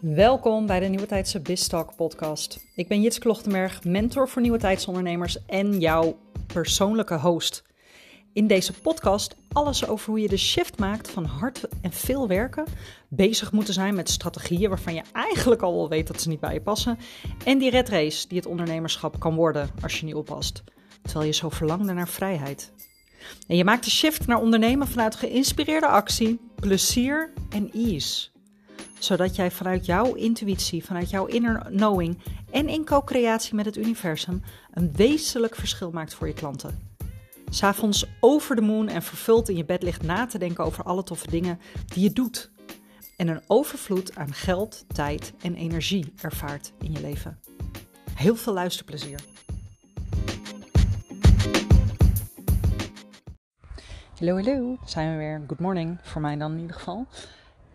Welkom bij de Nieuwe Tijdse BizTalk podcast. Ik ben Jits Klochtenberg, mentor voor nieuwe tijdsondernemers en jouw persoonlijke host. In deze podcast alles over hoe je de shift maakt van hard en veel werken, bezig moeten zijn met strategieën waarvan je eigenlijk al wel weet dat ze niet bij je passen, en die red race die het ondernemerschap kan worden als je niet oppast, terwijl je zo verlangde naar vrijheid. En je maakt de shift naar ondernemen vanuit geïnspireerde actie, plezier en ease zodat jij vanuit jouw intuïtie, vanuit jouw inner knowing en in co-creatie met het universum een wezenlijk verschil maakt voor je klanten. S'avonds over de moon en vervuld in je bed ligt na te denken over alle toffe dingen die je doet. En een overvloed aan geld, tijd en energie ervaart in je leven. Heel veel luisterplezier. Hallo, hallo. Zijn we weer. Good morning. Voor mij dan in ieder geval.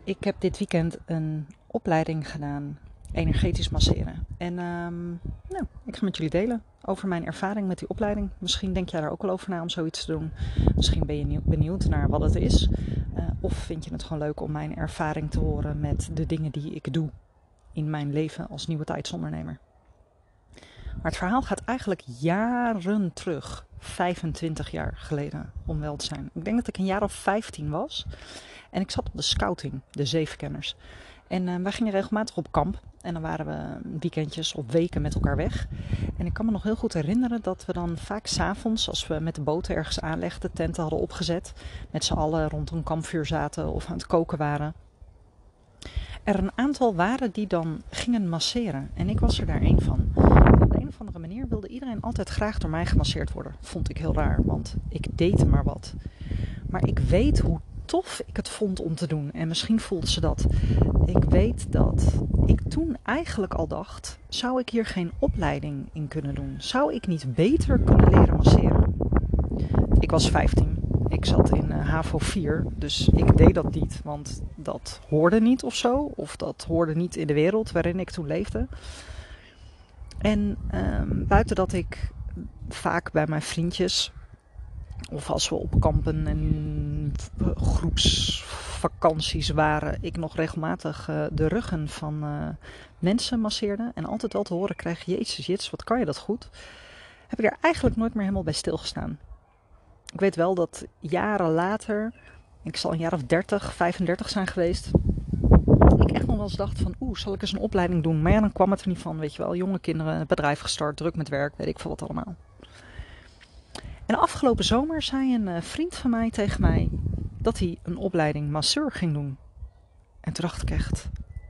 Ik heb dit weekend een opleiding gedaan, energetisch masseren. En um, nou, ik ga met jullie delen over mijn ervaring met die opleiding. Misschien denk jij daar ook wel over na om zoiets te doen. Misschien ben je benieuwd naar wat het is. Uh, of vind je het gewoon leuk om mijn ervaring te horen met de dingen die ik doe in mijn leven als nieuwe tijdsondernemer. Maar het verhaal gaat eigenlijk jaren terug. 25 jaar geleden, om wel te zijn. Ik denk dat ik een jaar of 15 was. En ik zat op de scouting, de zevenkenners. En uh, wij gingen regelmatig op kamp. En dan waren we weekendjes of weken met elkaar weg. En ik kan me nog heel goed herinneren dat we dan vaak s'avonds, als we met de boten ergens aanlegden, tenten hadden opgezet. Met z'n allen rond een kampvuur zaten of aan het koken waren. Er een aantal waren die dan gingen masseren. En ik was er daar één van. op de een of andere manier wilde iedereen altijd graag door mij gemasseerd worden. Vond ik heel raar, want ik deed maar wat. Maar ik weet hoe tof ik het vond om te doen. En misschien voelde ze dat. Ik weet dat ik toen eigenlijk al dacht: zou ik hier geen opleiding in kunnen doen? Zou ik niet beter kunnen leren masseren? Ik was 15. Ik zat in uh, HAVO 4, dus ik deed dat niet, want dat hoorde niet of zo. Of dat hoorde niet in de wereld waarin ik toen leefde. En um, buiten dat ik vaak bij mijn vriendjes of als we op kampen en groepsvakanties waren, ik nog regelmatig uh, de ruggen van uh, mensen masseerde. En altijd wel te horen kreeg, jezus, Jits, wat kan je dat goed? Heb ik er eigenlijk nooit meer helemaal bij stilgestaan. Ik weet wel dat jaren later, ik zal een jaar of 30, 35 zijn geweest, ik echt nog wel eens dacht van, oeh, zal ik eens een opleiding doen? Maar ja, dan kwam het er niet van, weet je wel. Jonge kinderen, bedrijf gestart, druk met werk, weet ik veel wat allemaal. En afgelopen zomer zei een uh, vriend van mij tegen mij dat hij een opleiding masseur ging doen. En toen dacht ik echt,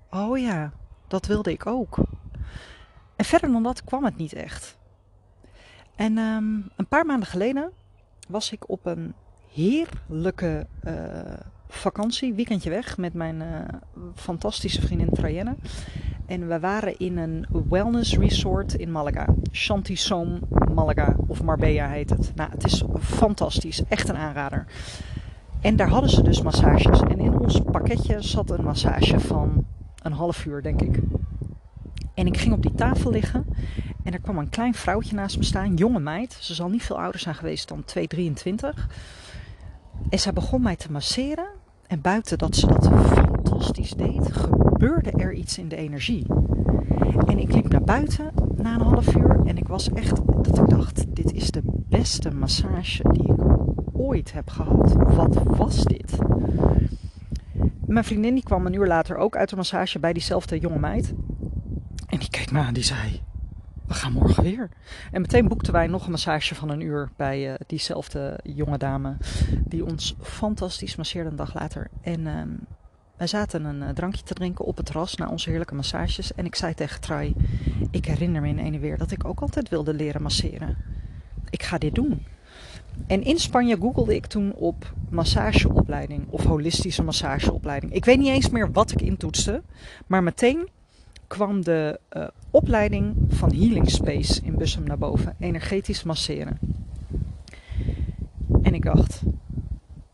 oh ja, dat wilde ik ook. En verder dan dat kwam het niet echt. En um, een paar maanden geleden was ik op een heerlijke uh, vakantie, weekendje weg met mijn uh, fantastische vriendin Trajenne. En we waren in een wellness resort in Malaga. Chantilly Malaga of Marbella heet het. Nou, het is fantastisch. Echt een aanrader. En daar hadden ze dus massages. En in ons pakketje zat een massage van een half uur, denk ik. En ik ging op die tafel liggen. En er kwam een klein vrouwtje naast me staan. Jonge meid. Ze zal niet veel ouder zijn geweest dan 223. En zij begon mij te masseren. En buiten dat ze dat fantastisch deed, gebeurde er iets in de energie. En ik liep naar buiten na een half uur en ik was echt dat ik dacht: dit is de beste massage die ik ooit heb gehad. Wat was dit? Mijn vriendin die kwam een uur later ook uit de massage bij diezelfde jonge meid. En die keek me aan, die zei: we gaan morgen weer. En meteen boekten wij nog een massage van een uur bij uh, diezelfde jonge dame. Die ons fantastisch masseerde een dag later. En uh, wij zaten een uh, drankje te drinken op het terras na onze heerlijke massages. En ik zei tegen Trai, ik herinner me in ene weer dat ik ook altijd wilde leren masseren. Ik ga dit doen. En in Spanje googelde ik toen op massageopleiding of holistische massageopleiding. Ik weet niet eens meer wat ik intoetste, maar meteen kwam de uh, opleiding van Healing Space in Bussum naar boven. Energetisch masseren. En ik dacht,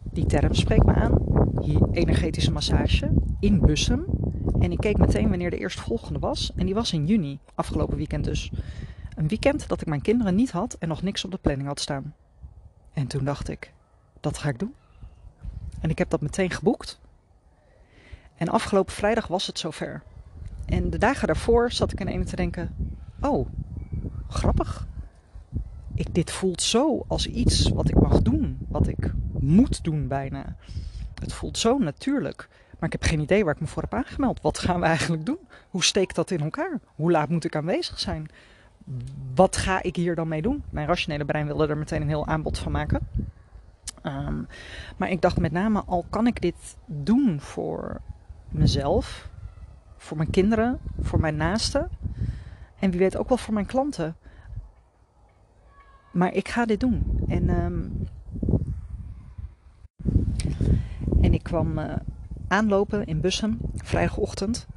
die term spreekt me aan. Energetische massage in Bussum. En ik keek meteen wanneer de eerstvolgende was. En die was in juni, afgelopen weekend dus. Een weekend dat ik mijn kinderen niet had en nog niks op de planning had staan. En toen dacht ik, dat ga ik doen. En ik heb dat meteen geboekt. En afgelopen vrijdag was het zover. En de dagen daarvoor zat ik in ene te denken: oh, grappig. Ik, dit voelt zo als iets wat ik mag doen, wat ik moet doen bijna. Het voelt zo natuurlijk. Maar ik heb geen idee waar ik me voor heb aangemeld. Wat gaan we eigenlijk doen? Hoe steekt dat in elkaar? Hoe laat moet ik aanwezig zijn? Wat ga ik hier dan mee doen? Mijn rationele brein wilde er meteen een heel aanbod van maken. Um, maar ik dacht met name, al kan ik dit doen voor mezelf, voor mijn kinderen, voor mijn naasten en wie weet ook wel voor mijn klanten. Maar ik ga dit doen. En, um, en ik kwam uh, aanlopen in Bussen, vrijdagochtend.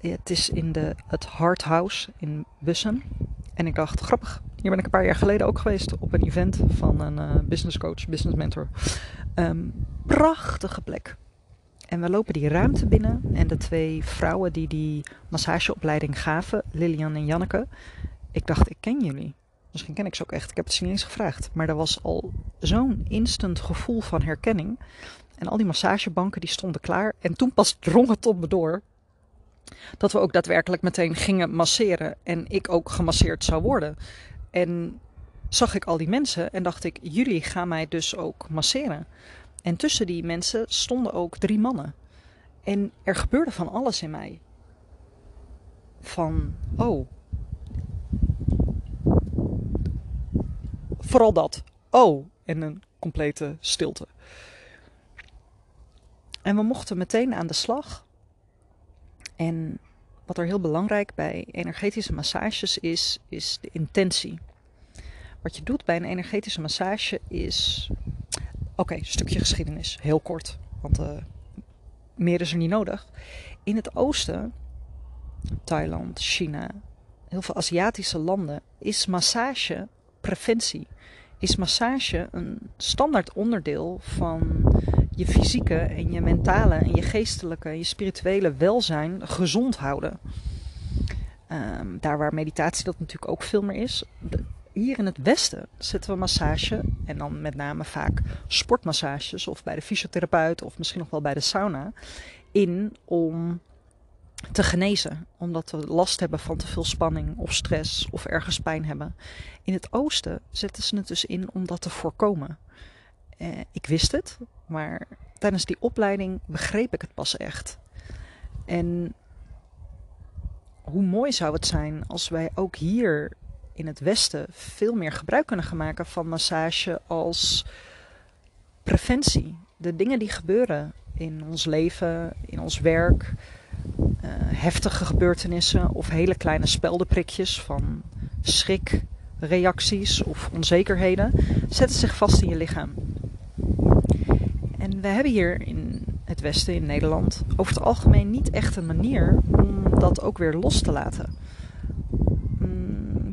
Het is in de, het Hard House in Bussen. En ik dacht, grappig, hier ben ik een paar jaar geleden ook geweest op een event van een uh, business coach, business mentor. Um, prachtige plek. En we lopen die ruimte binnen en de twee vrouwen die die massageopleiding gaven, Lilian en Janneke, ik dacht, ik ken jullie. Misschien ken ik ze ook echt. Ik heb het ze niet eens gevraagd. Maar er was al zo'n instant gevoel van herkenning. En al die massagebanken die stonden klaar. En toen pas drong het op me door dat we ook daadwerkelijk meteen gingen masseren. En ik ook gemasseerd zou worden. En zag ik al die mensen en dacht ik, jullie gaan mij dus ook masseren. En tussen die mensen stonden ook drie mannen. En er gebeurde van alles in mij. Van, oh. Vooral dat. Oh. En een complete stilte. En we mochten meteen aan de slag. En wat er heel belangrijk bij energetische massages is, is de intentie. Wat je doet bij een energetische massage is. Oké, stukje geschiedenis, heel kort, want uh, meer is er niet nodig. In het oosten, Thailand, China, heel veel Aziatische landen, is massage preventie. Is massage een standaard onderdeel van je fysieke en je mentale en je geestelijke en je spirituele welzijn gezond houden. Um, daar waar meditatie dat natuurlijk ook veel meer is. Hier in het Westen zetten we massage en dan met name vaak sportmassages of bij de fysiotherapeut of misschien nog wel bij de sauna in om te genezen. Omdat we last hebben van te veel spanning of stress of ergens pijn hebben. In het oosten zetten ze het dus in om dat te voorkomen. Eh, ik wist het, maar tijdens die opleiding begreep ik het pas echt. En hoe mooi zou het zijn als wij ook hier in het Westen veel meer gebruik kunnen gaan maken van massage als preventie. De dingen die gebeuren in ons leven, in ons werk, uh, heftige gebeurtenissen of hele kleine speldenprikjes van schrikreacties of onzekerheden, zetten zich vast in je lichaam. En we hebben hier in het Westen, in Nederland, over het algemeen niet echt een manier om dat ook weer los te laten.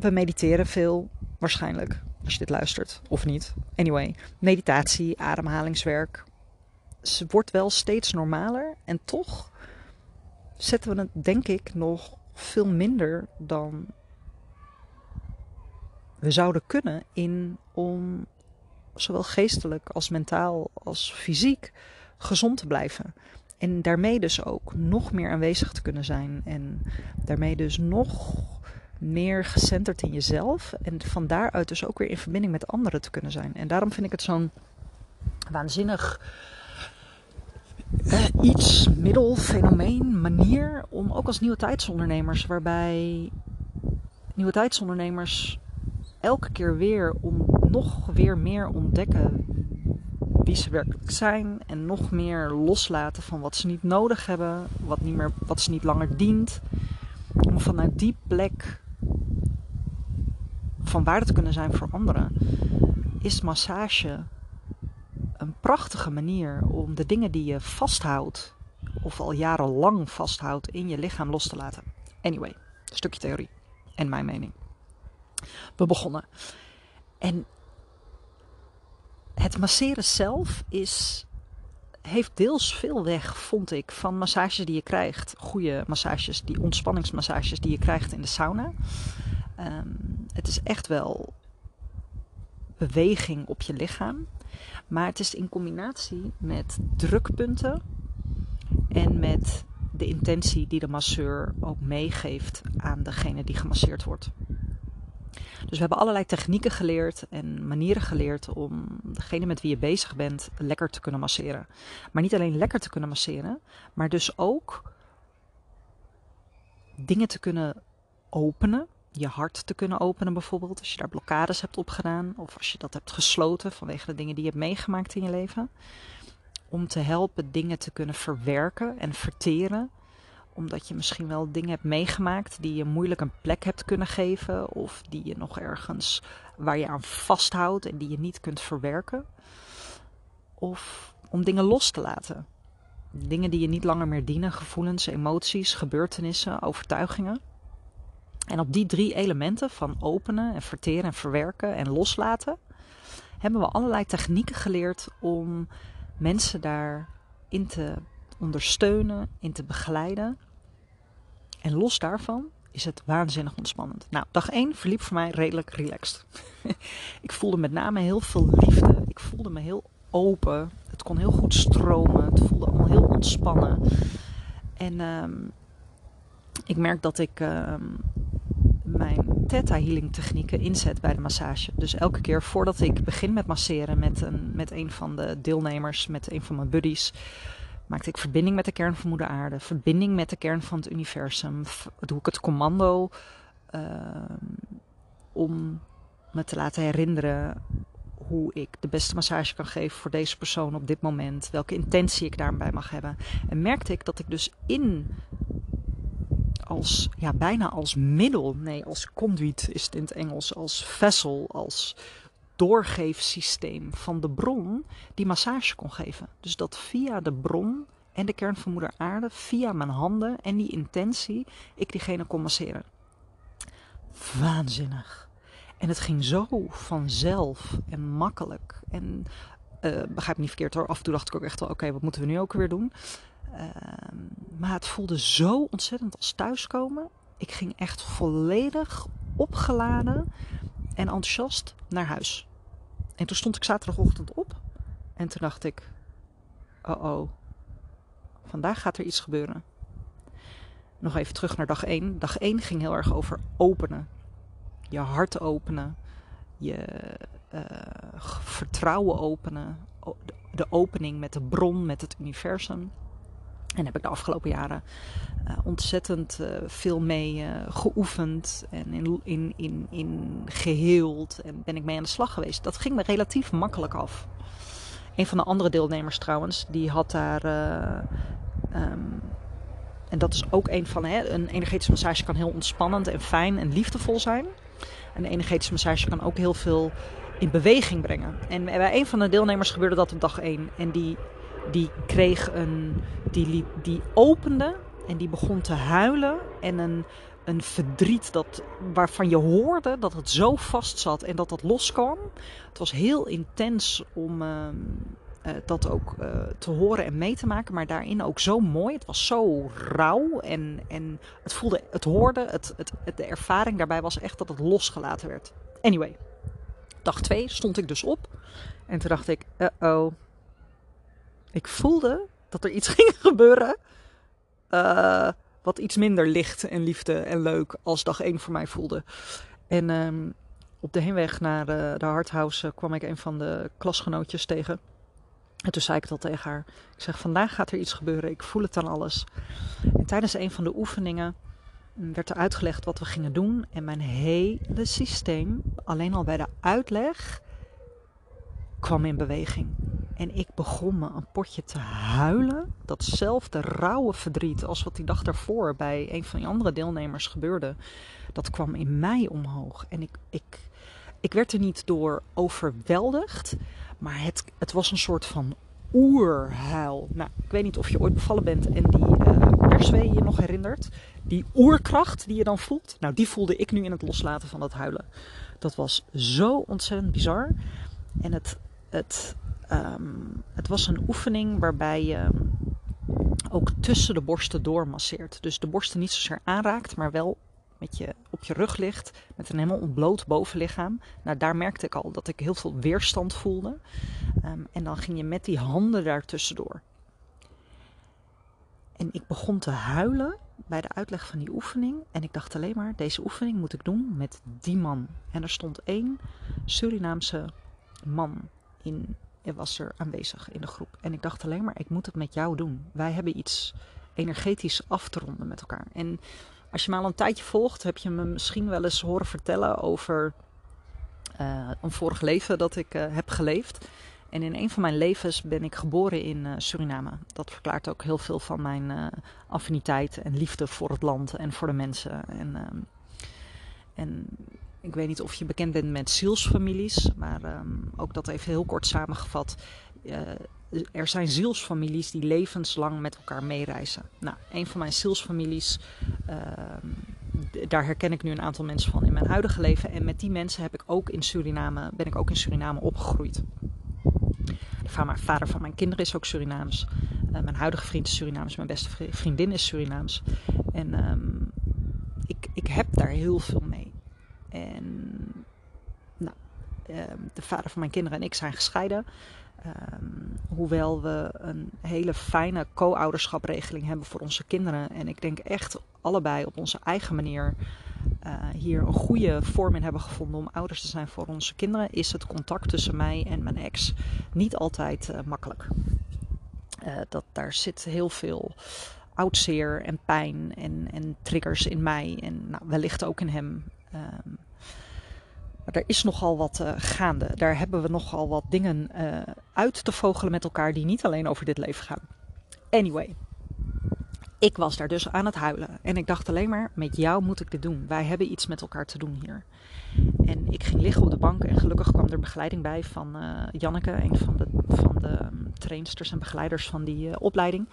We mediteren veel, waarschijnlijk, als je dit luistert, of niet. Anyway, meditatie, ademhalingswerk. Ze wordt wel steeds normaler en toch zetten we het, denk ik, nog veel minder dan we zouden kunnen in om zowel geestelijk als mentaal als fysiek gezond te blijven. En daarmee dus ook nog meer aanwezig te kunnen zijn. En daarmee dus nog meer gecenterd in jezelf. En van daaruit dus ook weer in verbinding met anderen te kunnen zijn. En daarom vind ik het zo'n waanzinnig eh, iets, middel, fenomeen, manier om ook als nieuwe tijdsondernemers, waarbij nieuwe tijdsondernemers elke keer weer om nog weer meer ontdekken wie ze werkelijk zijn en nog meer loslaten van wat ze niet nodig hebben, wat, niet meer, wat ze niet langer dient. Om vanuit die plek van waarde te kunnen zijn voor anderen, is massage een prachtige manier om de dingen die je vasthoudt, of al jarenlang vasthoudt, in je lichaam los te laten. Anyway, een stukje theorie en mijn mening. We begonnen. En het masseren zelf is, heeft deels veel weg, vond ik, van massages die je krijgt. Goede massages, die ontspanningsmassages die je krijgt in de sauna. Um, het is echt wel beweging op je lichaam. Maar het is in combinatie met drukpunten en met de intentie die de masseur ook meegeeft aan degene die gemasseerd wordt. Dus we hebben allerlei technieken geleerd en manieren geleerd om degene met wie je bezig bent lekker te kunnen masseren. Maar niet alleen lekker te kunnen masseren, maar dus ook dingen te kunnen openen. Je hart te kunnen openen bijvoorbeeld, als je daar blokkades hebt opgedaan. Of als je dat hebt gesloten vanwege de dingen die je hebt meegemaakt in je leven. Om te helpen dingen te kunnen verwerken en verteren omdat je misschien wel dingen hebt meegemaakt die je moeilijk een plek hebt kunnen geven. Of die je nog ergens waar je aan vasthoudt en die je niet kunt verwerken. Of om dingen los te laten. Dingen die je niet langer meer dienen, gevoelens, emoties, gebeurtenissen, overtuigingen. En op die drie elementen van openen en verteren en verwerken en loslaten, hebben we allerlei technieken geleerd om mensen daarin te ondersteunen, in te begeleiden. En los daarvan is het waanzinnig ontspannend. Nou, dag 1 verliep voor mij redelijk relaxed. ik voelde met name heel veel liefde. Ik voelde me heel open. Het kon heel goed stromen. Het voelde allemaal heel ontspannen. En ehm, ik merk dat ik ehm, mijn Theta Healing technieken inzet bij de massage. Dus elke keer voordat ik begin met masseren met een, met een van de deelnemers, met een van mijn buddies, maakte ik verbinding met de kern van moeder aarde, verbinding met de kern van het universum. Doe ik het commando ehm, om me te laten herinneren hoe ik de beste massage kan geven voor deze persoon op dit moment. Welke intentie ik daarbij mag hebben. En merkte ik dat ik dus in als, ja, bijna als middel, nee, als conduit is het in het Engels, als vessel, als doorgeefsysteem van de bron die massage kon geven. Dus dat via de bron en de kern van moeder aarde, via mijn handen en die intentie, ik diegene kon masseren. Waanzinnig. En het ging zo vanzelf en makkelijk. En uh, begrijp me niet verkeerd hoor, af en toe dacht ik ook echt wel, oké, wat moeten we nu ook weer doen? Uh, maar het voelde zo ontzettend als thuiskomen. Ik ging echt volledig opgeladen en enthousiast naar huis. En toen stond ik zaterdagochtend op en toen dacht ik: oh oh, vandaag gaat er iets gebeuren. Nog even terug naar dag 1. Dag 1 ging heel erg over openen. Je hart openen. Je uh, vertrouwen openen. De opening met de bron, met het universum. En heb ik de afgelopen jaren uh, ontzettend uh, veel mee uh, geoefend en in, in, in, in geheeld. En ben ik mee aan de slag geweest. Dat ging me relatief makkelijk af. Een van de andere deelnemers trouwens, die had daar. Um, en dat is ook een van. Hè, een energetische massage kan heel ontspannend en fijn en liefdevol zijn. En een energetische massage kan ook heel veel in beweging brengen. En bij een van de deelnemers gebeurde dat op dag 1. En die die kreeg een. Die, die opende en die begon te huilen. En een, een verdriet dat, waarvan je hoorde dat het zo vast zat en dat dat loskwam. Het was heel intens om. Uh, dat ook uh, te horen en mee te maken, maar daarin ook zo mooi. Het was zo rauw en, en het voelde, het hoorde, het, het, de ervaring daarbij was echt dat het losgelaten werd. Anyway, dag 2 stond ik dus op en toen dacht ik, uh-oh, ik voelde dat er iets ging gebeuren. Uh, wat iets minder licht en liefde en leuk als dag 1 voor mij voelde. En um, op de heenweg naar de, de Hardhouse kwam ik een van de klasgenootjes tegen. En toen zei ik dat tegen haar. Ik zeg, vandaag gaat er iets gebeuren. Ik voel het aan alles. En tijdens een van de oefeningen mm, werd er uitgelegd wat we gingen doen. En mijn hele systeem, alleen al bij de uitleg, kwam in beweging. En ik begon me een potje te huilen. Datzelfde rauwe verdriet als wat die dag daarvoor bij een van die andere deelnemers gebeurde. Dat kwam in mij omhoog. En ik, ik, ik werd er niet door overweldigd. Maar het, het was een soort van oerhuil. Nou, ik weet niet of je ooit bevallen bent en die uh, je nog herinnert. Die oerkracht die je dan voelt. Nou, die voelde ik nu in het loslaten van dat huilen. Dat was zo ontzettend bizar. En het, het, um, het was een oefening waarbij je ook tussen de borsten door masseert. Dus de borsten niet zozeer aanraakt, maar wel met je, op je rug ligt met een helemaal ontbloot bovenlichaam. Nou, daar merkte ik al dat ik heel veel weerstand voelde. Um, en dan ging je met die handen daar tussendoor. En ik begon te huilen bij de uitleg van die oefening. En ik dacht alleen maar, deze oefening moet ik doen met die man. En er stond één Surinaamse man in, was er aanwezig in de groep. En ik dacht alleen maar, ik moet het met jou doen. Wij hebben iets energetisch af te ronden met elkaar. En als je me al een tijdje volgt, heb je me misschien wel eens horen vertellen over uh, een vorig leven dat ik uh, heb geleefd. En in een van mijn levens ben ik geboren in uh, Suriname. Dat verklaart ook heel veel van mijn affiniteit en liefde voor het land en voor de mensen. En, ehm, en ik weet niet of je bekend bent met zielsfamilies, maar um, ook dat even heel kort samengevat er zijn zielsfamilies die levenslang met elkaar meereizen. Nou, een van mijn zielsfamilies, uh, daar herken ik nu een aantal mensen van in mijn huidige leven. En met die mensen heb ik ook in Suriname, ben ik ook in Suriname opgegroeid. De vader van mijn kinderen is ook Surinaams. Uh, mijn huidige vriend is Surinaams. Mijn beste vriendin is Surinaams. En um, ik, ik heb daar heel veel mee. En nou, uh, de vader van mijn kinderen en ik zijn gescheiden. Um, hoewel we een hele fijne co-ouderschapregeling hebben voor onze kinderen. En ik denk echt allebei op onze eigen manier uh, hier een goede vorm in hebben gevonden om ouders te zijn voor onze kinderen, is het contact tussen mij en mijn ex niet altijd uh, makkelijk. Uh, dat, daar zit heel veel oud zeer en pijn en, en triggers in mij en nou, wellicht ook in hem. Um, maar er is nogal wat uh, gaande. Daar hebben we nogal wat dingen uh, uit te vogelen met elkaar die niet alleen over dit leven gaan. Anyway, ik was daar dus aan het huilen. En ik dacht alleen maar, met jou moet ik dit doen. Wij hebben iets met elkaar te doen hier. En ik ging liggen op de bank en gelukkig kwam er begeleiding bij van uh, Janneke, een van de, van de um, trainsters en begeleiders van die opleiding.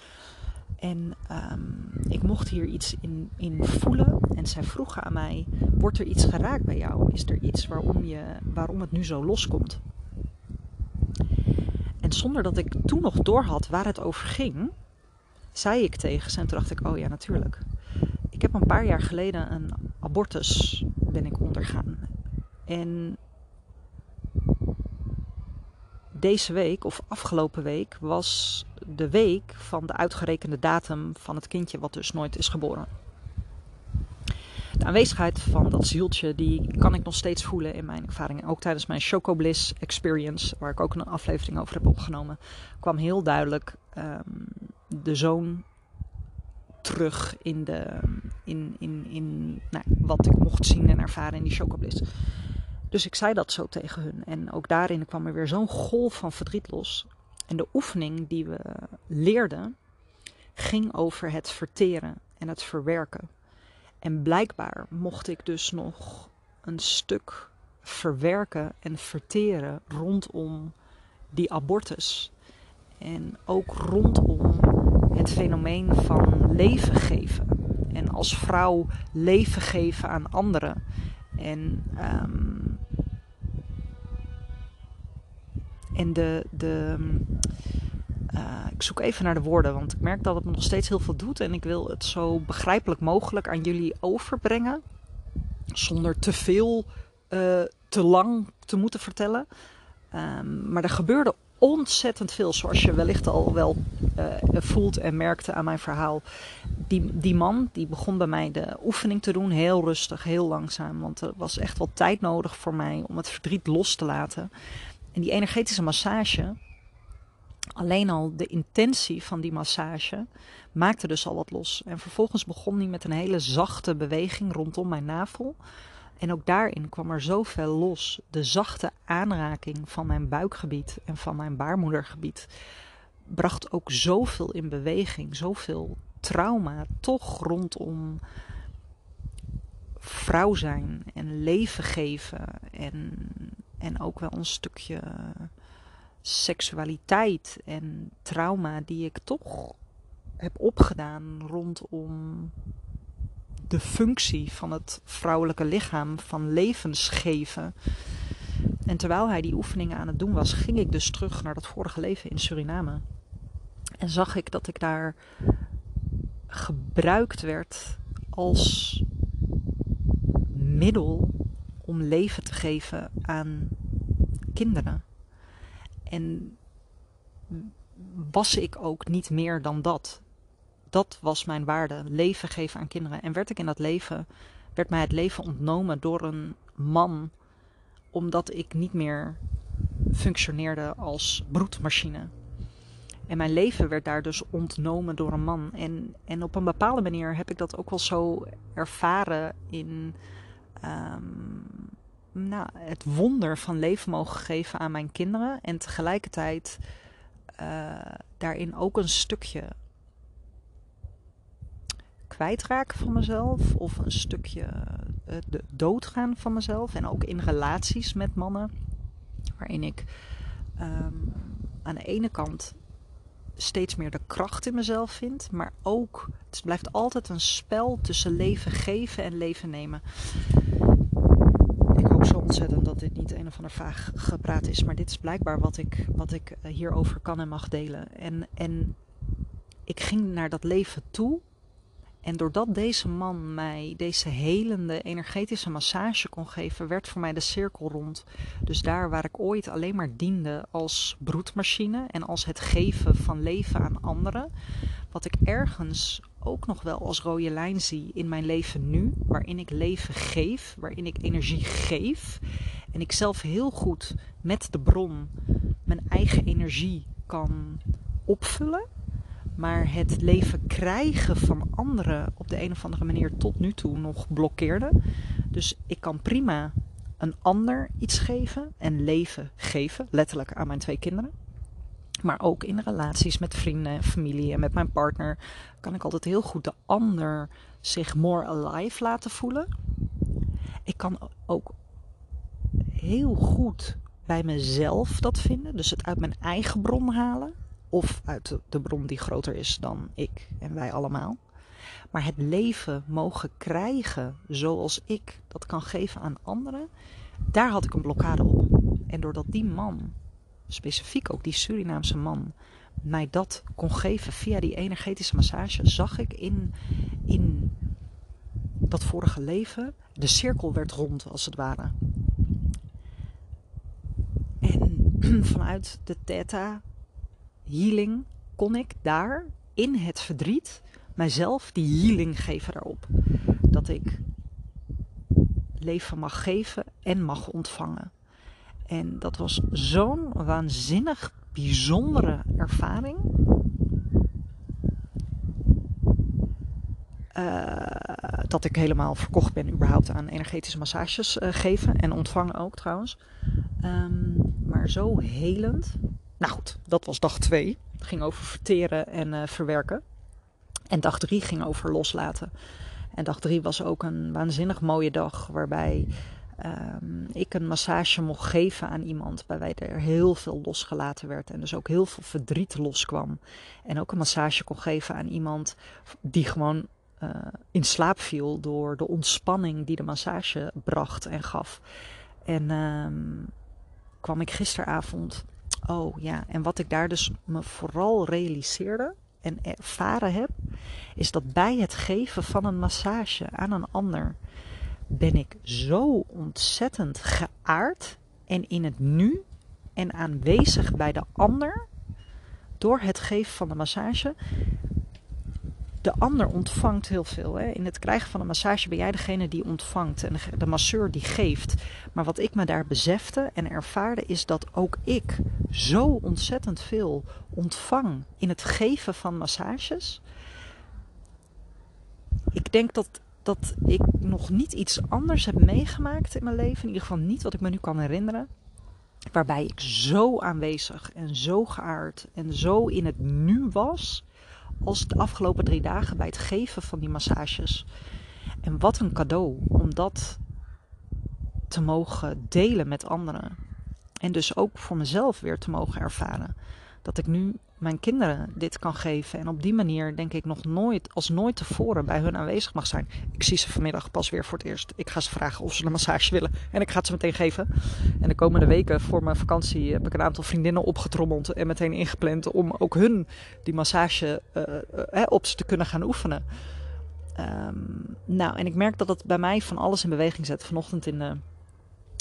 En um, ik mocht hier iets in, in voelen. En zij vroegen aan mij: Wordt er iets geraakt bij jou? Is er iets waarom, je, waarom het nu zo loskomt? En zonder dat ik toen nog doorhad waar het over ging, zei ik tegen ze. En toen dacht ik: Oh ja, natuurlijk. Ik heb een paar jaar geleden een abortus ben ik ondergaan. En deze week of afgelopen week was de week van de uitgerekende datum van het kindje wat dus nooit is geboren. De aanwezigheid van dat zieltje, die kan ik nog steeds voelen in mijn ervaringen. Ook tijdens mijn Choco Bliss Experience, waar ik ook een aflevering over heb opgenomen, kwam heel duidelijk um, de zoon terug in, de, in, in, in nou, wat ik mocht zien en ervaren in die Choco Bliss. Dus ik zei dat zo tegen hun. En ook daarin kwam er weer zo'n golf van verdriet los. En de oefening die we leerden ging over het verteren en het verwerken. En blijkbaar mocht ik dus nog een stuk verwerken en verteren rondom die abortus. En ook rondom het fenomeen van leven geven. En als vrouw leven geven aan anderen. En um, En de, de uh, ik zoek even naar de woorden, want ik merk dat het me nog steeds heel veel doet. En ik wil het zo begrijpelijk mogelijk aan jullie overbrengen. Zonder te veel, uh, te lang te moeten vertellen. Um, maar er gebeurde ontzettend veel, zoals je wellicht al wel uh, voelt en merkte aan mijn verhaal. Die, die man die begon bij mij de oefening te doen, heel rustig, heel langzaam. Want er was echt wel tijd nodig voor mij om het verdriet los te laten. En die energetische massage, alleen al de intentie van die massage, maakte dus al wat los. En vervolgens begon hij met een hele zachte beweging rondom mijn navel. En ook daarin kwam er zoveel los. De zachte aanraking van mijn buikgebied en van mijn baarmoedergebied bracht ook zoveel in beweging, zoveel trauma toch rondom vrouw zijn en leven geven en en ook wel een stukje seksualiteit en trauma die ik toch heb opgedaan rondom de functie van het vrouwelijke lichaam, van levensgeven. En terwijl hij die oefeningen aan het doen was, ging ik dus terug naar dat vorige leven in Suriname. En zag ik dat ik daar gebruikt werd als middel om leven te geven aan kinderen. En was ik ook niet meer dan dat. dat was mijn waarde. Leven geven aan kinderen. En werd ik in dat leven, werd mij het leven ontnomen door een man, omdat ik niet meer functioneerde als broedmachine. En mijn leven werd daar dus ontnomen door een man. En, en op een bepaalde manier heb ik dat ook wel zo ervaren in um, nou, het wonder van leven mogen geven aan mijn kinderen. En tegelijkertijd uh, daarin ook een stukje kwijtraken van mezelf. Of een stukje uh, doodgaan van mezelf. En ook in relaties met mannen. Waarin ik um, aan de ene kant steeds meer de kracht in mezelf vind. Maar ook, het blijft altijd een spel tussen leven geven en leven nemen. Ik hoop zo ontzettend dat dit niet een of ander vaag gepraat is. Maar dit is blijkbaar wat ik, wat ik eh, hierover kan en mag delen. En, en ik ging naar dat leven toe en doordat deze man mij deze helende energetische massage kon geven, werd voor mij de cirkel rond. Dus daar waar ik ooit alleen maar diende als broedmachine en als het geven van leven aan anderen, wat ik ergens ook nog wel als rode lijn zie in mijn leven nu, waarin ik leven geef, waarin ik energie geef en ik zelf heel goed met de bron mijn eigen energie kan opvullen maar het leven krijgen van anderen op de een of andere manier tot nu toe nog blokkeerde. Dus ik kan prima een ander iets geven en leven geven, letterlijk aan mijn twee kinderen. Maar ook in relaties met vrienden, familie en met mijn partner kan ik altijd heel goed de ander zich more alive laten voelen. Ik kan ook heel goed bij mezelf dat vinden, dus het uit mijn eigen bron halen of uit de bron die groter is dan ik en wij allemaal. Maar het leven mogen krijgen zoals ik dat kan geven aan anderen, daar had ik een blokkade op. En doordat die man, specifiek ook die Surinaamse man, mij dat kon geven via die energetische massage, zag ik in, in dat vorige leven, de cirkel werd rond als het ware. En vanuit de theta healing kon ik daar in het verdriet mijzelf die healing geven daarop. Dat ik leven mag geven en mag ontvangen. En dat was zo'n waanzinnig bijzondere ervaring. Uh, dat ik helemaal verkocht ben überhaupt aan energetische massages uh, geven en ontvangen ook trouwens. Um, maar zo helend. Nou goed, dat was dag 2. Het ging over verteren en uh, verwerken. En dag 3 ging over loslaten. En dag 3 was ook een waanzinnig mooie dag waarbij um, ik een massage mocht geven aan iemand. Waarbij er heel veel losgelaten werd en dus ook heel veel verdriet loskwam. En ook een massage kon geven aan iemand die gewoon uh, in slaap viel door de ontspanning die de massage bracht en gaf. En um, kwam ik gisteravond oh ja, en wat ik daar dus me vooral realiseerde en ervaren heb, is dat bij het geven van een massage aan een ander ben ik zo ontzettend geaard en in het nu en aanwezig bij de ander door het geven van de massage de ander ontvangt heel veel. Hè. In het krijgen van een massage ben jij degene die ontvangt en de, masseur die geeft. Maar wat ik me daar besefte en ervaarde is dat ook ik zo ontzettend veel ontvang in het geven van massages. Ik denk dat, dat ik nog niet iets anders heb meegemaakt in mijn leven. In ieder geval niet wat ik me nu kan herinneren. Waarbij ik zo aanwezig en zo geaard en zo in het nu was als de afgelopen drie dagen bij het geven van die massages. En wat een cadeau om dat te mogen delen met anderen. En dus ook voor mezelf weer te mogen ervaren. Dat ik nu mijn kinderen dit kan geven. En op die manier denk ik nog nooit, als nooit tevoren, bij hun aanwezig mag zijn. Ik zie ze vanmiddag pas weer voor het eerst. Ik ga ze vragen of ze een massage willen. En ik ga het ze meteen geven. En de komende weken voor mijn vakantie heb ik een aantal vriendinnen opgetrommeld. En meteen ingepland om ook hun die massage uh, op ze te kunnen gaan oefenen. Um, nou, en ik merk dat het bij mij van alles in beweging zet. Vanochtend in de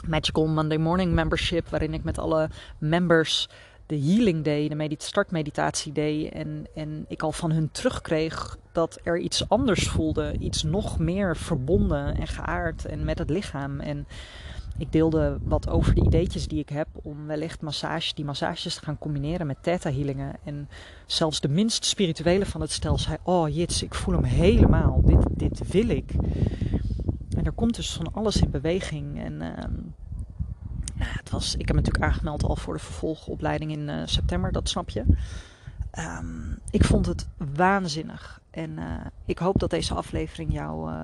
Magical Monday Morning Membership, waarin ik met alle members de healing deed, de medit startmeditatie deed. En, en ik al van hun terugkreeg dat er iets anders voelde. Iets nog meer verbonden en geaard en met het lichaam. En ik deelde wat over de ideetjes die ik heb om wellicht massage, die massages te gaan combineren met theta healingen. En zelfs de minst spirituele van het stel zei: Oh jits, ik voel hem helemaal. Dit, dit wil ik. En er komt dus van alles in beweging. En uh, nou, het was, ik heb me natuurlijk aangemeld al voor de vervolgopleiding in uh, september, dat snap je. Um, ik vond het waanzinnig. En uh, ik hoop dat deze aflevering jou uh,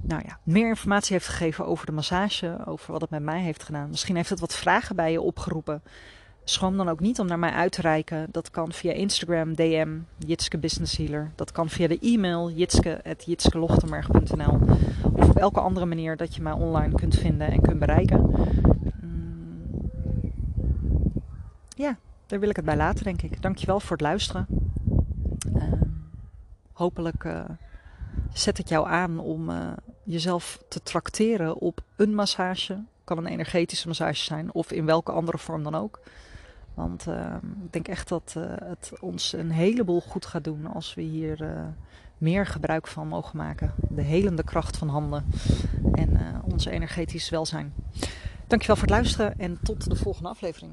nou ja, meer informatie heeft gegeven over de massage, over wat het met mij heeft gedaan. Misschien heeft het wat vragen bij je opgeroepen. Schroom dan ook niet om naar mij uit te reiken. Dat kan via Instagram, DM, Jitske Business Healer. Dat kan via de e-mail jitske.jitskelochtenberg.nl Of op elke andere manier dat je mij online kunt vinden en kunt bereiken. Ja, daar wil ik het bij laten, denk ik. Dankjewel voor het luisteren. Uh, hopelijk uh, zet het jou aan om uh, jezelf te trakteren op een massage. Kan een energetische massage zijn of in welke andere vorm dan ook. Want uh, ik denk echt dat uh, het ons een heleboel goed gaat doen als we hier meer gebruik van mogen maken. De helende kracht van handen en ons energetisch welzijn. Dankjewel voor het luisteren en tot de volgende aflevering.